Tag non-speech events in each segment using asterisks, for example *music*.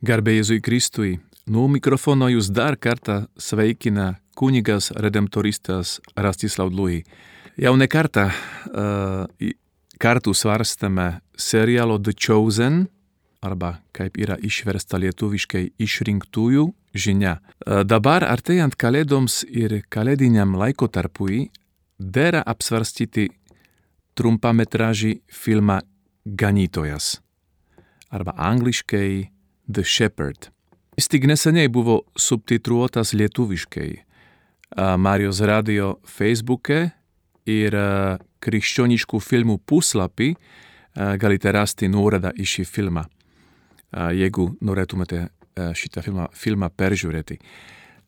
Garbė Jėzui Kristui, nuo mikrofono jūs dar kartą sveikina kunigas redemptoristas Rastislav Lui. Jau ne kartą uh, kartu svarstame serialo The Chosen, arba kaip yra išversta lietuviškai išrinktųjų žinia. Uh, dabar artėjant kalėdoms ir kalėdiniam laikotarpui, dera apsvarstyti trumpametražį filmą Ganytojas, arba angliškai The Shepherd. Jis tik neseniai buvo subtitruotas lietuviškai. Marijos radio Facebooke ir krikščioniškų filmų puslapį galite rasti nuorodą į šį filmą, jeigu norėtumėte šitą filmą, filmą peržiūrėti.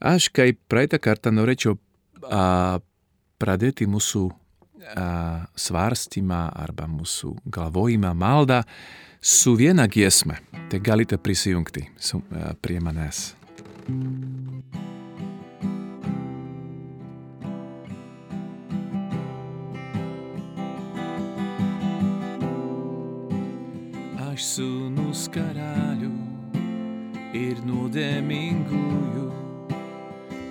Aš kaip praeitą kartą norėčiau pradėti mūsų svarstymą arba mūsų galvojimą maldą su viena giesme. Te galite prisijungti su, uh, prie manęs. Aš sūnus karalių ir nuodėmingųjų,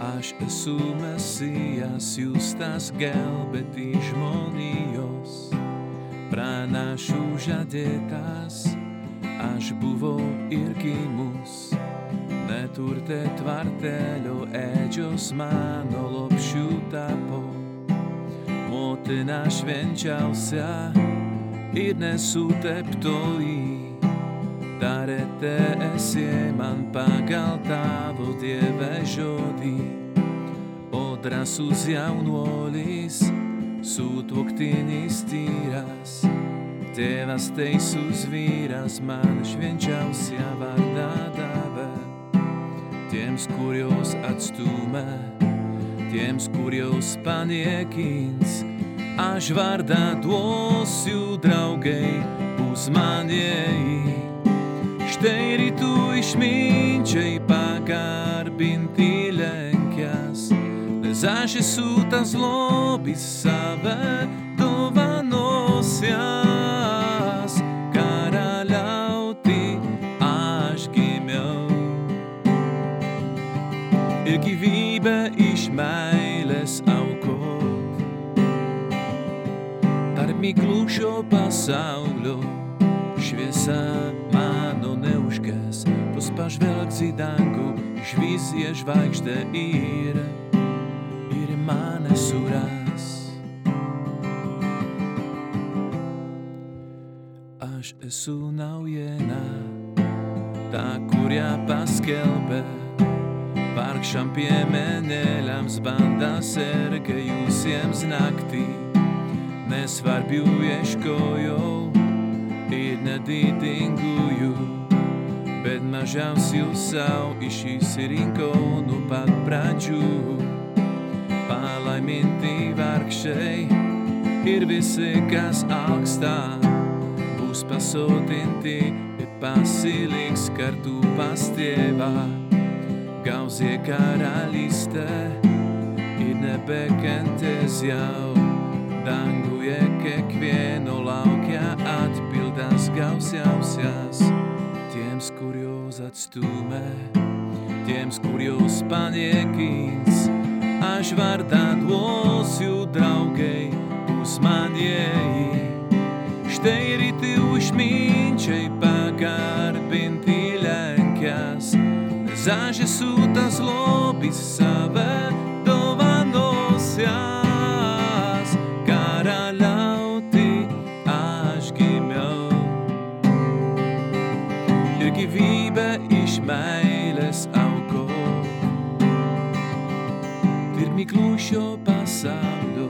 aš esu mesijas, jūs tas gelbėti žmonijos. Pranašų žadėtas, aš buvau ir gimus, neturte tvartelio ėdžios mano lopšių tapo, motina švenčiausia ir nesuteptoji, Darete essieman pagaltavo Dieve jodi Odras uz jaunuolis sūtvoktinis tyras Tėvas teisus vyras man švenčiausia vardą davė. Tiems, kurios atstūmė, tiems, kurios paniekins, aš vardą duosiu draugai, bus man įeiti. Štai rytų išminčiai pagarbinti lenkias, nes aš esu tas lobis save dovanosias, karaliauti aš gimiau. Ir gyvybę iš meilės aukot, tarp miglušio pasaulio šviesa mano puškas, puspažvelk zidanku, iš visie žvaigždē ir, ir manas uras. Aš esu naujienā, tā kurjā paskelbē, Parkšam piemenēļams bandā serga jūsiems naktī, nesvarbiu ieškoju, ir nedītinguju bet mažiausių savo iš išsirinkau nuo pat pradžių palaiminti vargšai ir visi, kas augsta, bus pasotinti ir pasiliks kartu pas tėvą. Gauzie karalystę ir nebekentės jau, danguje kiekvieno laukia atpildas gausiausias. tiems, kurjos atstumē, tiems, kurjos paniekins, aš var dodos jų draugai būs manieji. už ryti užminčiai pagarbinti lenkias, zažesūtas lobis save. Miglušio pasaulio.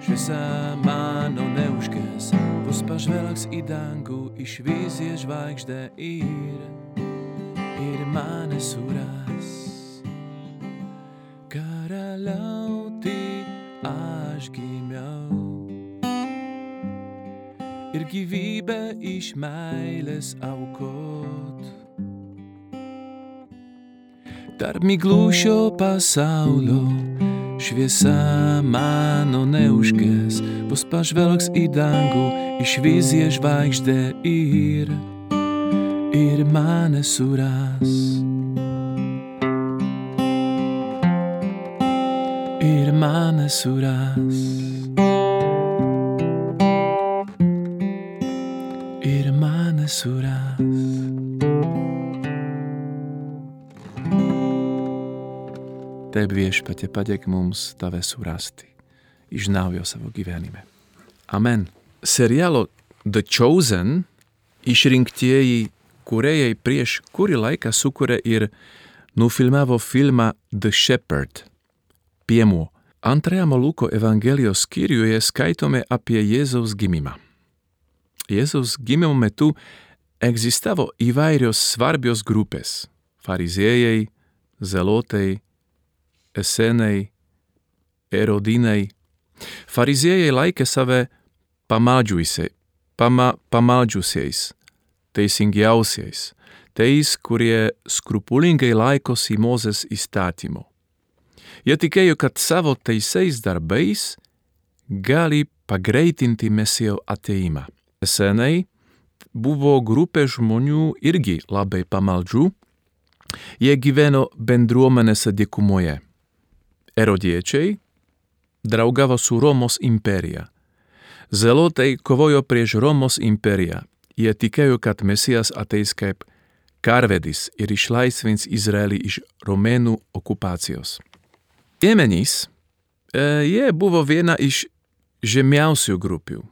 Šviesa mano neužkės, bus pažvelgs į dangų, išvyzie žvaigždę ir, ir mane suras. Karaliauti aš gimiau. Ir gyvybę iš meilės aukot. Tarp miglušio pasaulio Šviesa mano neužkēs, būs pašvelks īdangu, išvizie žvaigždē ir, ir mane surās. Ir mane surās. Ir mane surās. Tev viešpatie padėk mums tave surasti iš naujo savo gyvenime. Amen. Serialo The Chosen išrinktieji kūrėjai prieš kurį laiką sukūrė ir nufilmavo filmą The Shepherd – Piemuo. Antrajame Luko Evangelijos skyriuje skaitome apie Jėzaus gimimą. Jėzaus gimimo metu egzistavo įvairios svarbios grupės – fariziejai, zelotai, esenai, erodinai. Fariziejai laikė save pamaldžiusiais, pama, pamaldžiusiais, teisingiausiais, tais, kurie skrupulingai laikosi Mozės įstatymo. Jie tikėjo, kad savo teisais darbais gali pagreitinti Mesijo ateimą. Senai buvo grupė žmonių irgi labai pamaldžių, jie gyveno bendruomenėse dykumoje. Erodiečiai draugavo su Romos imperija. Zelotai kovojo prieš Romos imperiją. Jie tikėjo, kad Mesijas ateis kaip karvedis ir išlaisvins Izraelį iš romėnų okupacijos. Piemenys, e, jie buvo viena iš žemiausių grupių.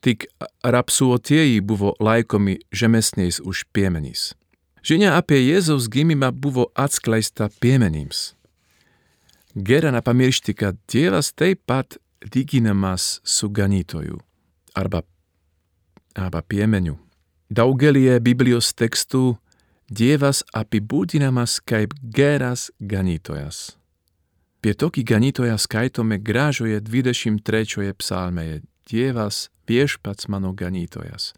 Tik rapsuotieji buvo laikomi žemesniais už piemenys. Žinia apie Jėzaus gimimą buvo atskleista piemenims. Gera nepamiršti, kad Dievas taip pat lyginamas su ganytoju arba, arba piemeniu. Daugelie Biblijos tekstų Dievas apibūdinamas kaip geras ganytojas. Apie tokį ganytoją skaitome gražoje 23 psalmėje Dievas viešpats mano ganytojas.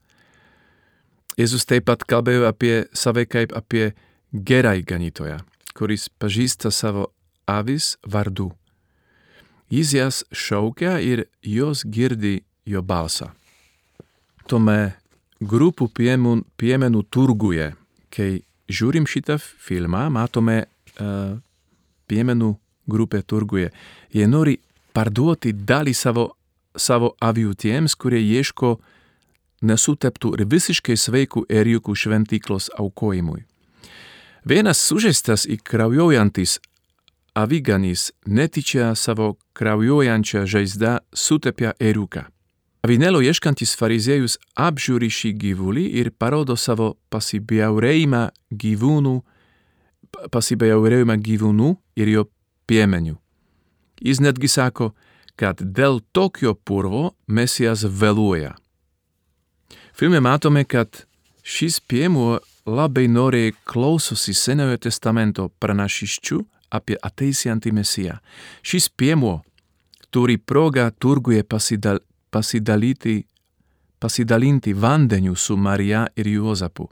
Jėzus taip pat kalbėjo apie save kaip apie gerai ganytoją, kuris pažįsta savo avis vardu. Jis jas šaukia ir jos girdi jo balsą. Tome grupų piemenų, piemenų turguje, kai žiūrim šitą filmą, matome uh, piemenų grupę turguje. Jie nori parduoti dalį savo, savo avių tiems, kurie ieško nesuteptų ir visiškai sveikų ėriukų šventyklos aukojimui. Vienas sužeistas ir kraujojantis aviganis netyčia savo kraujuojančią žaizdą sutepia ėriuką. Avinėlo ieškantis fariziejus apžiūri šį gyvulį ir parodo savo pasibjaurėjimą gyvūnų, pasibjaurėjimą gyvūnų ir jo piemenių. Jis netgi sako, kad dėl tokio purvo Mesijas vėluoja. Filme matome, kad šis piemuo labai noriai klausosi Senojo testamento pranašiščių apie ateisiantį Mesiją. Šis piemuo turi progą turguje pasidal, pasidalyti, pasidalinti vandeniu su Marija ir Juozapu,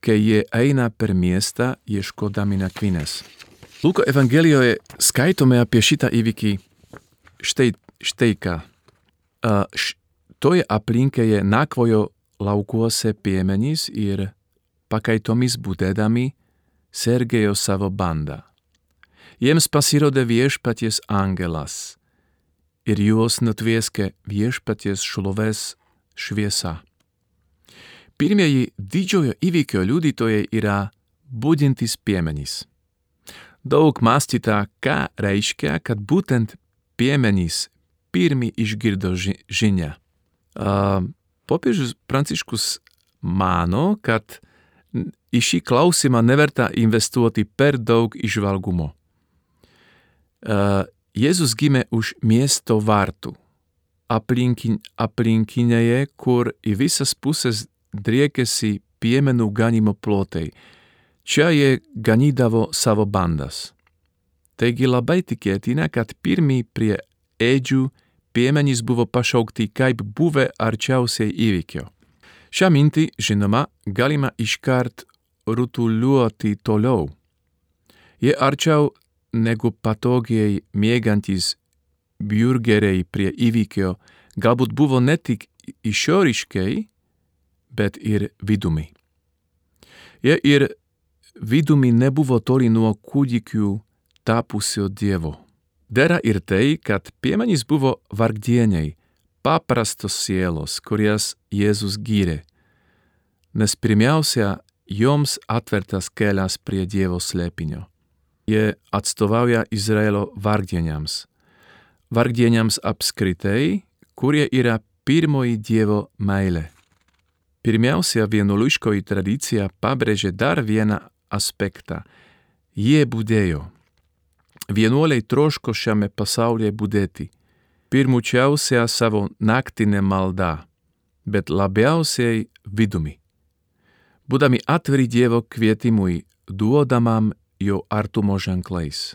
kai jie eina per miestą ieškodami nakvynės. Luko Evangelijoje skaitome apie šitą įvykį štai, štai ką. Uh, š, toje aplinkėje nakvojo laukuose piemenys ir pakaitomis būdėdami sergėjo savo bandą. Jiems pasirodė viešpaties angelas ir juos nutvieskė viešpaties šlovės šviesa. Pirmieji didžiojo įvykio liudytojai yra būdintis piemenys. Daug mąstyta, ką reiškia, kad būtent piemenys pirmi išgirdo žinią. Uh, popiežius Pranciškus mano, kad į šį klausimą neverta investuoti per daug išvalgumo. Uh, Jėzus gimė už miesto vartų, aplinkin, aplinkinėje, kur į visas pusės driekėsi piemenų ganimo plotai. Čia jie ganydavo savo bandas. Taigi labai tikėtina, kad pirmie prie ėdžių piemenys buvo pašaukti kaip buvę arčiausiai įvykio. Šią mintį, žinoma, galima iškart rutuliuoti toliau. Jie arčiau negu patogiai mėgantys biurgeriai prie įvykio galbūt buvo ne tik išoriškai, bet ir vidumi. Jie ir vidumi nebuvo toli nuo kūdikių tapusio Dievo. Dera ir tai, kad piemenys buvo vargdieniai, paprastos sielos, kurias Jėzus gyrė, nes pirmiausia, joms atvertas kelias prie Dievo slėpinio. Jie atstovauja Izraelio vargdieniams. Vargdieniams apskritai, kurie yra pirmoji Dievo meilė. Pirmiausia, vienuoliškoji tradicija pabrėžė dar vieną aspektą. Jie būdėjo. Vienuoliai troško šiame pasaulyje būdėti. Pirmučiausia savo naktinė malda, bet labiausiai vidumi. Būdami atviri Dievo kvietimui, duodamam jo artumo ženklais.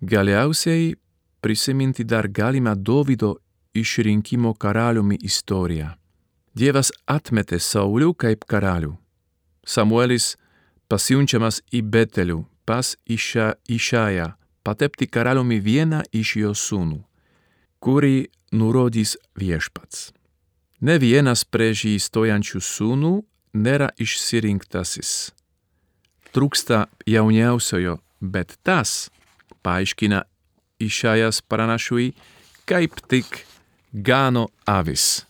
Galiausiai prisiminti dar galima Dovido išrinkimo karaliumi istoriją. Dievas atmetė Saulių kaip karalių. Samuelis pasiunčiamas į Betelių pas Iša, Išają patepti karaliumi vieną iš jo sūnų, kurį nurodys viešpats. Ne vienas prieš jį stojančių sūnų nėra išsirinktasis. Trūksta jauniausiojo, bet tas, paaiškina Išajas pranašui, kaip tik gano avis.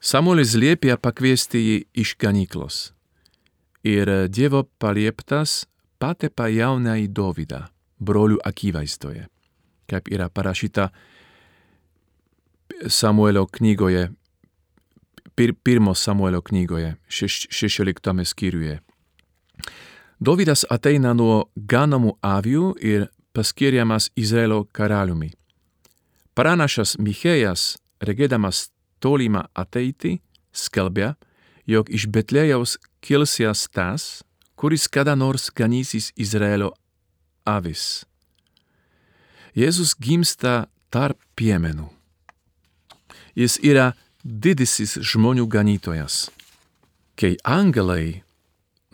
Samuelis liepia pakviesti jį iš ganyklos. Ir Dievo palieptas patepa jaunąjį Dovydą, brolių akivaizdoje, kaip yra parašyta Samuelio knygoje, pir, pirmo Samuelio knygoje, šeš, šešioliktame skyriuje. Dovydas ateina nuo ganomų avių ir paskiriamas Izraelio karaliumi. Pranašas Michėjas, regėdamas tolimą ateitį, skelbia, jog iš Betlėjaus kilsias tas, kuris kada nors ganysis Izraelio avis. Jėzus gimsta tarp piemenų. Jis yra didysis žmonių ganytojas. Kai angelai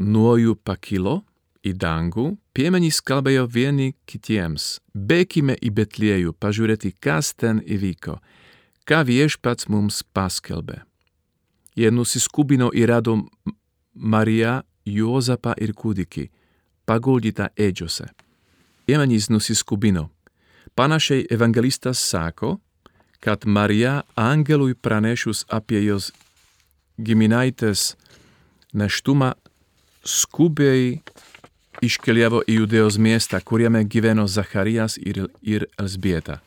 nuo jų pakilo į dangų, piemenys kalbėjo vieni kitiems, bėkime į Betliejų pažiūrėti, kas ten įvyko, ką viešpats mums paskelbė. Jie nusiskubino ir rado Mariją, Juozapą ir kūdikį, paguldytą ėdžiose. Piemenys nusiskubino. Panašiai evangelistas sako, kad Marija angelui pranešus apie jos giminaitės neštumą skubiai iškeliavo į Judėjos miestą, kuriame gyveno Zacharijas ir, ir Elsbieta.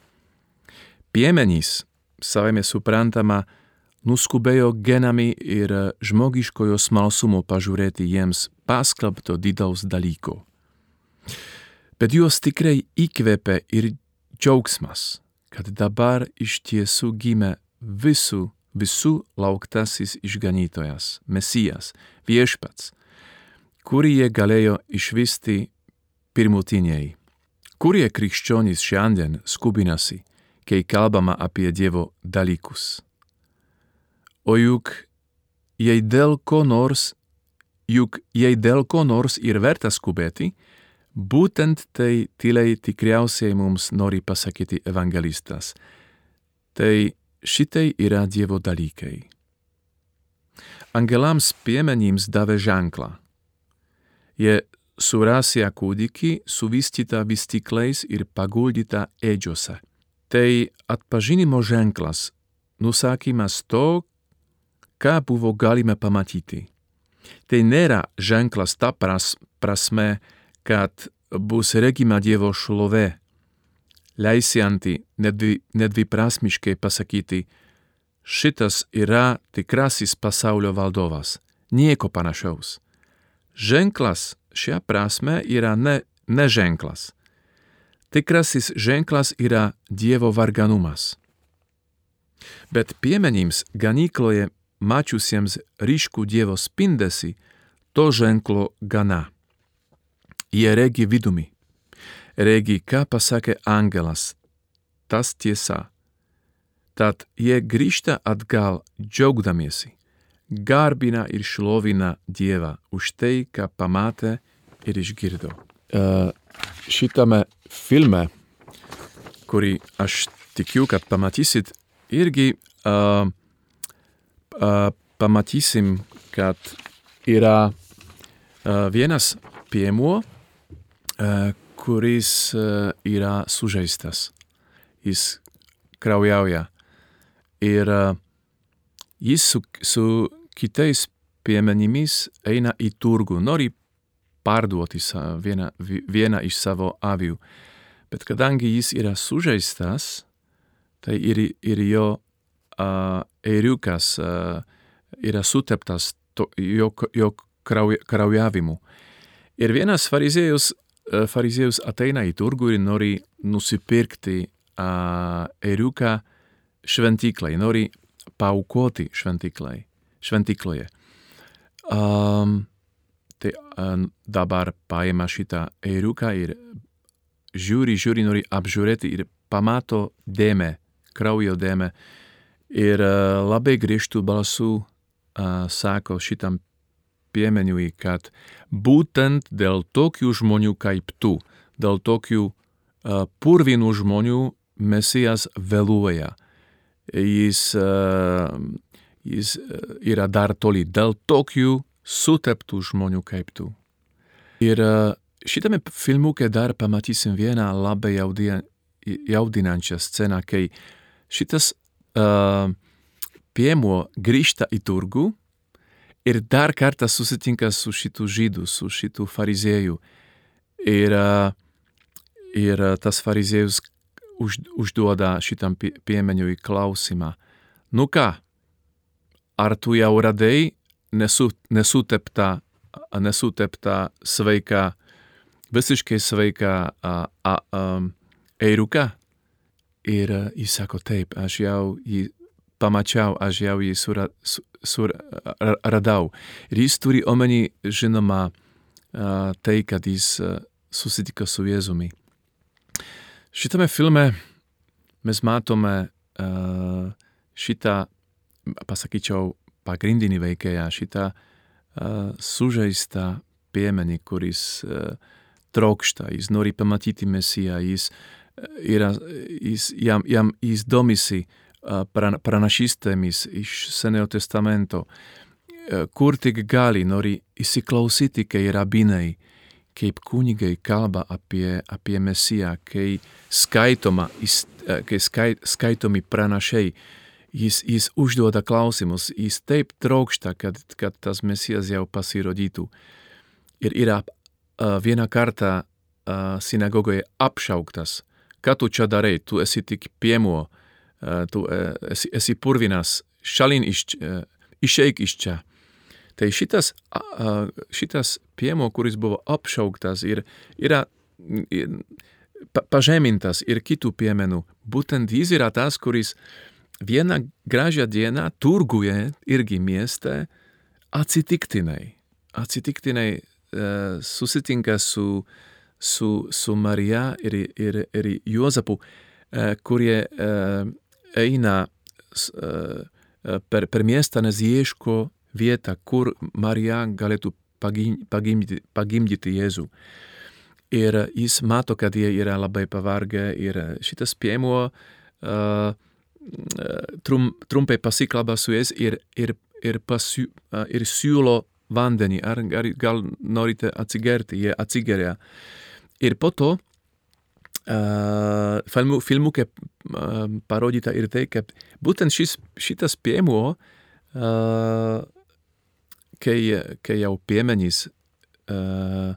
Piemenys, savame suprantama, nuskubėjo genami ir žmogiškojo smalsumo pažiūrėti jiems paskelbto didaus dalyko. Bet juos tikrai įkvėpė ir džiaugsmas, kad dabar iš tiesų gimė visų, visų lauktasis išganytojas, Mesijas, viešpats, kurį jie galėjo išvysti pirmutiniai. Kurie krikščionys šiandien skubinasi, kai kalbama apie Dievo dalykus. O juk jei dėl ko nors, juk jei dėl ko nors ir verta skubėti, būtent tai tyliai tikriausiai mums nori pasakyti evangelistas. Tai šitai yra Dievo dalykai. Angelams piemenims davė ženklą. Jie surasė kūdikį suvystytą vystiklais ir paguldytą ėdžiose. Tai atpažinimo ženklas, nusakymas to, ką buvo galima pamatyti. Tai nėra ženklas ta pras, prasme, kad bus regima Dievo šlovė, leisianti nedvi, nedviprasmiškai pasakyti, šitas yra tikrasis pasaulio valdovas, nieko panašaus. Ženklas šia prasme yra ne, ne ženklas. Tikrasis ženklas yra Dievo varganumas. Bet piemenims ganykloje mačiusiems ryškų Dievo spindesį, to ženklo gana. Jie regi vidumi. Regi, ką pasakė angelas. Tas tiesa. Tad jie grįžta atgal džiaugdamiesi, garbina ir šlovina Dievą už tai, ką pamatė ir išgirdo. Uh, šitame filme, kurį aš tikiu, kad pamatysit, irgi uh, uh, pamatysim, kad yra uh, vienas piemo, uh, kuris uh, yra sužeistas. Jis kraujauja. Ir uh, jis su, su kitais piemenimis eina į turgu, nori pārduoti vieną, vieną iš savo avių. Bet kadangi jis yra sužeistas, tai ir, ir jo uh, ėriukas uh, yra suteptas to, jo, jo krauj, kraujavimu. Ir vienas fariziejus, uh, fariziejus ateina į turgu ir nori nusipirkti uh, ėriuką šventyklai, nori paukoti šventyklai, šventykloje. Um, tai um, dabar paima šitą ėriuką ir žiūri, žiūri, nori apžiūrėti ir pamato dėmę, kraujo dėmę. Ir uh, labai griežtų balsų uh, sako šitam piemeniui, kad būtent dėl tokių žmonių kaip tu, dėl tokių uh, purvinų žmonių Mesijas vėluoja. Jis uh, jis yra dar toli dėl tokių suteptų žmonių kaip tu. Ir šitame filmuke dar pamatysim vieną labai jaudinančią sceną, kai šitas uh, piemuo grįžta į turgų ir dar kartą susitinka su šitų žydų, su šitų fariziejų. Ir, ir tas fariziejus už, užduoda šitam piemeniui klausimą. Nu ką, ar tu jau radai nesu, nesuteptą, nesuteptą sveiką, visiškai sveiką a, a, a, ėriuką? Ir jis sako, taip, aš jau jį pamačiau, aš jau jį sura, sur, radau. Ir jis turi omeny, žinoma, tai, kad jis susitiko su Jėzumi. Šitame filme mes matome šitą pasakyčiau, pagrindinį veikėją, šitą uh, sužeistą piemenį, kuris uh, trokšta, jis nori pamatyti Mesiją, jis, yra, jis, jam, jam jis domisi uh, pranašystėmis iš Senėjo testamento, uh, kur tik gali nori įsiklausyti, kai rabinai, kaip kunigai kalba apie, apie Mesiją, kai skaitoma, kai skaitomi pranašai, jis, jis užduoda klausimus, jis taip trokšta, kad, kad tas mesijas jau pasirodytų. Ir yra uh, vieną kartą uh, sinagogoje apšauktas, ką tu čia darai, tu esi tik piemuo, uh, tu uh, esi, esi purvinas, šalin iš, uh, išeik iš čia. Tai šitas, šitas piemuo, kuris buvo apšauktas, ir, yra ir, pa, pažemintas ir kitų piemenų, būtent jis yra tas, kuris vieną gražią dieną turguje irgi mieste atsitiktinai, atsitiktinai uh, susitinka su, su, su Marija ir, ir, ir Juozapu, uh, kurie uh, eina uh, per, per miestą, nes ieško vietą, kur Marija galėtų pagimdyti, pagimdyti Jėzų. Ir jis mato, kad jie yra labai pavargę ir šitas piemuo uh, trum, trumpai pasikalba su jais ir, ir, ir, pasiū, ir siūlo vandenį, ar, ar gal norite atsigerti, jie atsigeria. Ir po to uh, filmu, filmuke uh, parodyta ir tai, kad būtent šis, šitas piemuo, uh, kai, kai jau piemenys uh,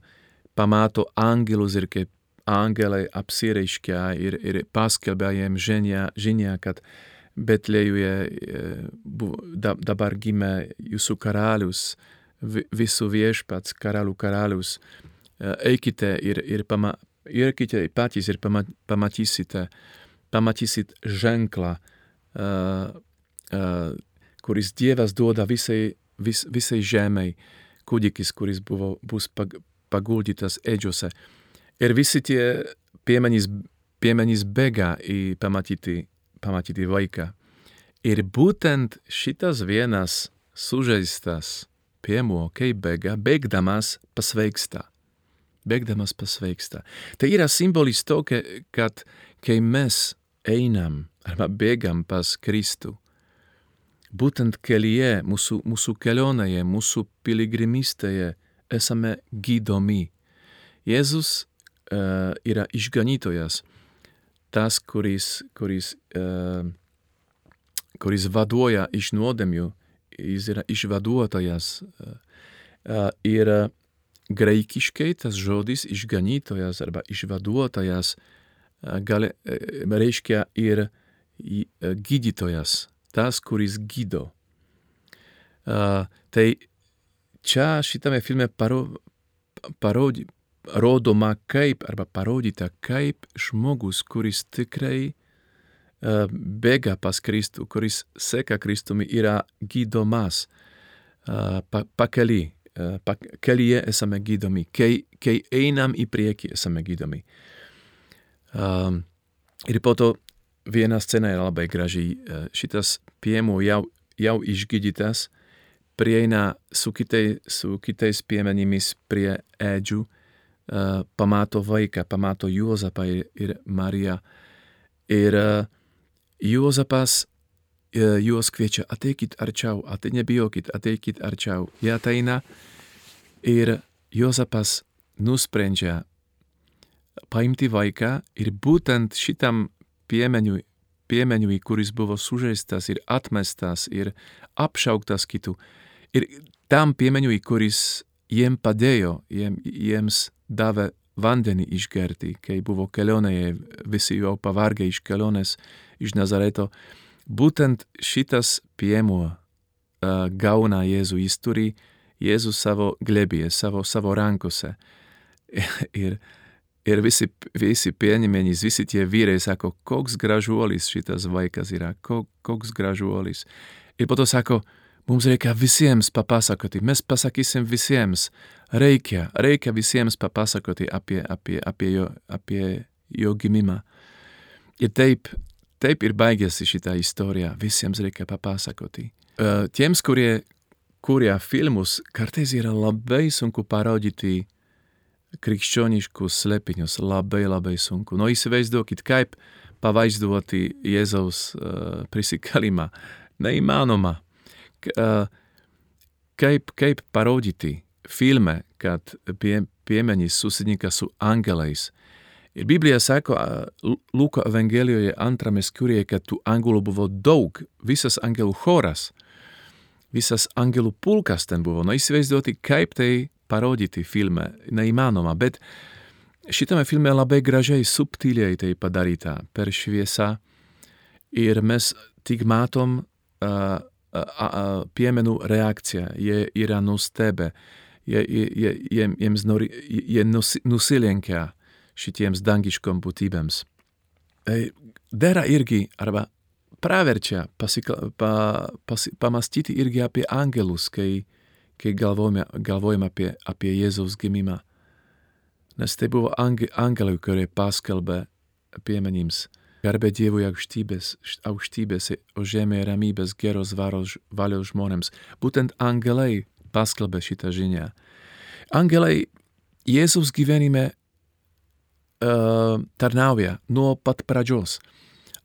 pamato angelus ir kaip angelai apsireiškia ir, ir paskelbia jiem žinią, žinią kad Betlėjuje da, dabar gimė jūsų karalius, visų viešpats, karalių karalius. Eikite ir, ir pama, eikite patys ir pama, pamatysite, pamatysit ženklą, uh, uh, kuris Dievas duoda visai, vis, visai žemei, kūdikis, kuris buvo, bus pag, paguldytas eidžiuose. Ir visi tie piemenys, piemenys bėga į pamatyti, pamatyti vaiką. Ir būtent šitas vienas sužeistas piemuo, kai bėga, bėgdamas pasveiksta. Bėgdamas pasveiksta. Tai yra simbolis to, kad kai mes einam arba bėgam pas Kristu, būtent kelyje, mūsų, mūsų kelionėje, mūsų piligrimystėje esame gydomi. Jėzus uh, yra išganytojas, tas, kuris, kuris, uh, kuris vaduoja iš nuodėmių, jis yra išvaduotojas. Uh, ir graikiškai tas žodis išganytojas arba išvaduotojas uh, gali, uh, reiškia ir uh, gydytojas, tas, kuris gydo. Uh, tai čia šitame filme paro, parodi, rodoma kaip, arba parodyta kaip žmogus, kuris tikrai uh, bėga pas Kristų, kuris seka Kristumi, yra gydomas uh, pa, pakeli, uh, pa, kelyje esame gydomi, kai, kai einam į priekį esame gydomi. Um, ir po to viena scena yra labai graži. Uh, šitas piemu jau, jau išgydytas, prieina su, kitai, su kitais piemenimis prie ėdžių, uh, pamato vaiką, pamato Juozapą ir, ir Mariją. Ir uh, Juozapas uh, juos kviečia, ateikit arčiau, ate, nebijokit, ateikit arčiau. Jie ateina ir Juozapas nusprendžia paimti vaiką ir būtent šitam piemeniui, piemeniui, kuris buvo sužeistas ir atmestas ir apšauktas kitų, ir tam piemeniui, kuris jiem padėjo, jiem, jiems davė vandenį išgerti, kai buvo kelionėje, visi jau pavargę iš kelionės iš Nazareto. Būtent šitas piemuo uh, gauna Jėzų, jis turi Jėzų savo glebėje, savo, savo rankose. *laughs* ir, ir visi, visi pienimenys, visi tie vyrai sako, koks gražuolis šitas vaikas yra, koks gražuolis. Ir po to sako, Mums reikia visiems papasakoti, mes pasakysim visiems, reikia, reikia visiems papasakoti apie, apie, apie, jo, apie jo gimimą. Ir taip, taip ir baigėsi šitą istoriją, visiems reikia papasakoti. Uh, tiems, kurie kuria filmus, kartais yra labai sunku parodyti krikščioniškus slėpinius, labai labai sunku. No įsivaizduokit, kaip pavaizduoti Jėzaus uh, prisikalimą. Neįmanoma kaip, kaip parodyti filme, kad pie, piemenys susitinka su angelais. Ir Biblija sako Luko Evangelijoje antrame skyriuje, kad tų angelų buvo daug, visas angelų choras, visas angelų pulkas ten buvo. Na įsivaizduoti, kaip tai parodyti filme, neįmanoma, bet. Šitame filme labai gražiai, subtiliai tai padaryta per šviesą ir mes tik matom uh, piemenu reakcija, je yra nustebę, je, je, je, jiems nori, je nusilenkia šitiems dangiškom būtybėms. Dera irgi, arba praverčia pasikla, pa, pas, pamastyti irgi apie angelus, kai, kai galvojame, galvojame apie, apie Jėzaus gimimą. Nes tai buvo angelai, kurie paskelbė piemenims Garbė Dievui aukštybės, aukštybėse, o žemėje ramybės geros varos, valios žmonėms. Būtent angelai paskelbė šitą žinią. Angelai Jėzaus gyvenime uh, tarnauja nuo pat pradžios.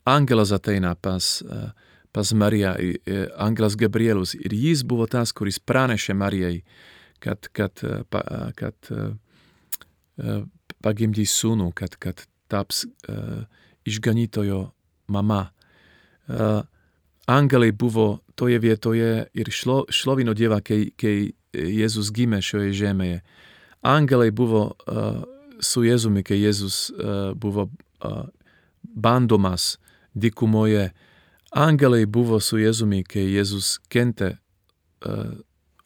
Angelas ateina pas, uh, pas Mariją, uh, angelas Gabrielus, ir jis buvo tas, kuris pranešė Marijai, kad, kad, uh, pa, uh, kad uh, uh, pagimdys sūnų, kad, kad taps uh, išganytojo mama. Uh, angelai buvo toje vietoje ir šlo, šlovino Dievą, kai, kai Jėzus gimė šioje žemėje. Angelai buvo uh, su Jėzumi, kai Jėzus uh, buvo uh, bandomas dykumoje. Angelai buvo su Jėzumi, kai Jėzus kentė uh,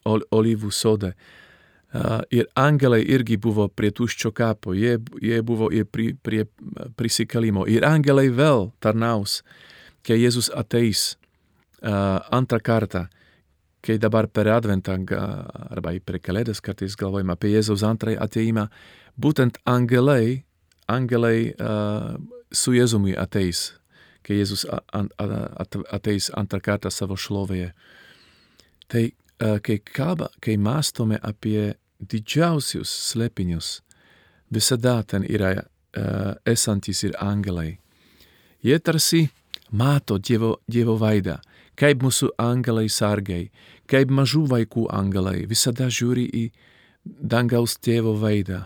ol, olyvų sode. Uh, Uh, ir angelai irgi buvo prie tuščio kapo, jie, jie buvo ir prie, prie prisikelimo. Ir angelai vēl tarnaus, kai Jėzus ateis uh, antrą kartą, kai dabar per adventą arba per kalėdas kartais galvojam apie Jėzaus antrąjį ateimą, būtent angelai, angelai uh, su Jėzumi ateis, kai Jėzus ateis antrą kartą savo šlovėje. Tai kai, kalba, kai mąstome apie didžiausius slėpinius, visada ten yra uh, esantis ir angelai. Jie tarsi mato Dievo, dievo veidą, kaip mūsų angelai sargai, kaip mažų vaikų angelai visada žiūri į dangaus tėvo veidą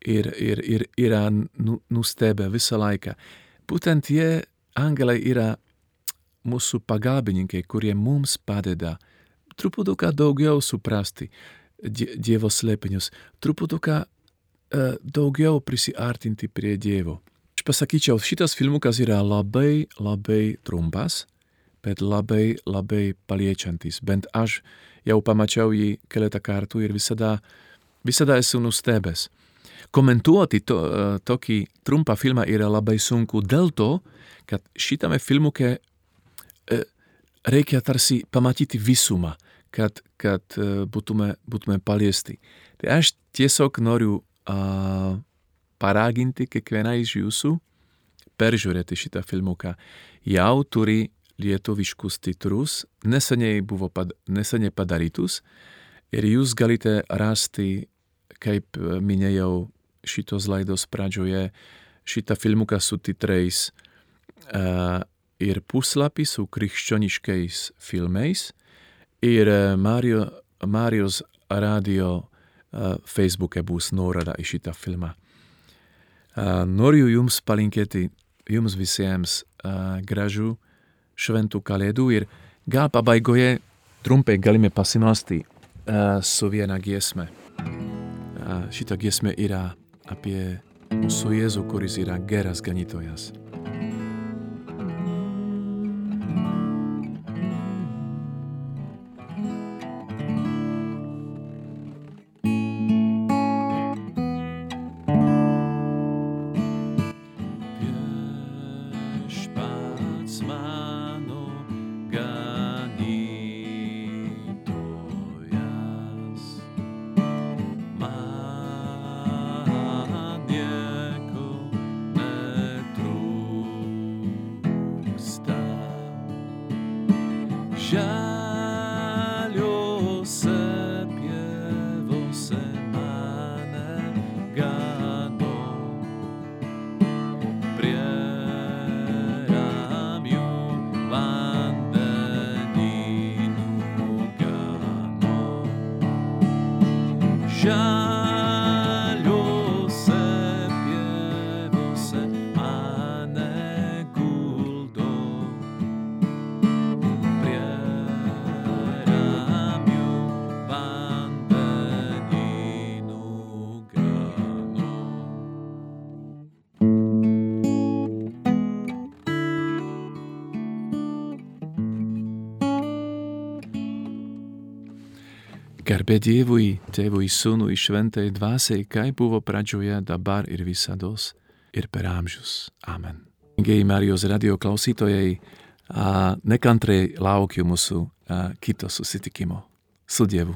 ir, ir, ir yra nu, nustebę visą laiką. Būtent jie angelai yra mūsų pagalbininkai, kurie mums padeda truputuką daugiau suprasti Dievo slėpinius, truputuką uh, daugiau prisiartinti prie Dievo. Aš pasakyčiau, šitas filmukas yra labai, labai trumpas, bet labai, labai paliečiantis. Bent aš jau pamačiau jį keletą kartų ir visada, visada esu nustebęs. Komentuoti to, uh, tokį trumpą filmą yra labai sunku dėl to, kad šitame filmuke uh, reikia tarsi pamatyti visumą kad, kad uh, būtume, būtume paliesti. Tai aš tiesiog noriu uh, paraginti kiekvieną iš jūsų peržiūrėti šitą filmuką. Jau turi lietuviškus titrus, neseniai buvo pad, neseniai padarytus ir jūs galite rasti, kaip minėjau šitos laidos pradžioje, šitą filmuką su titrais uh, ir puslapį su krikščioniškais filmais ir Mario, Marijos radio uh, Facebooke būs nuoroda į šitą filmą. Uh, noriu jums palinkėti, jums visiems uh, gražu šventų kalėdų ir gal pabaigoje trumpai galime pasimasti uh, su viena giesme. Uh, šita giesme yra apie mūsų Jėzu, kuris yra geras ganytojas. Garbė Dievui, Tėvui, Sūnui, Šventai Dvasiai, kaip buvo pradžioje, dabar ir visados, ir per amžius. Amen. Gerai Marijos radio klausytojai, nekantriai laukiu mūsų kito susitikimo. Su Dievu.